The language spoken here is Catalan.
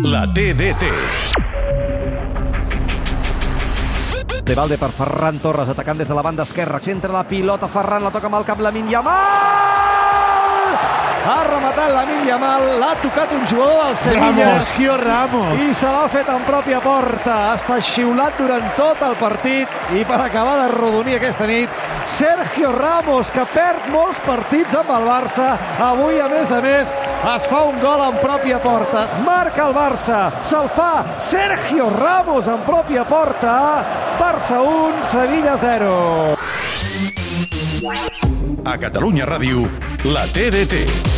La TDT. De Valde per Ferran Torres, atacant des de la banda esquerra. Centra la pilota, Ferran la toca amb el cap, la Yamal! Ha rematat la Yamal, l'ha tocat un jugador del Sevilla. Ramos, Sergio Ramos. I se l'ha fet en pròpia porta. Ha estat xiulat durant tot el partit i per acabar de rodonir aquesta nit, Sergio Ramos, que perd molts partits amb el Barça. Avui, a més a més, es fa un gol en pròpia porta. Marca el Barça. Se'l fa Sergio Ramos en pròpia porta. Barça 1, Sevilla 0. A Catalunya Ràdio, la TDT.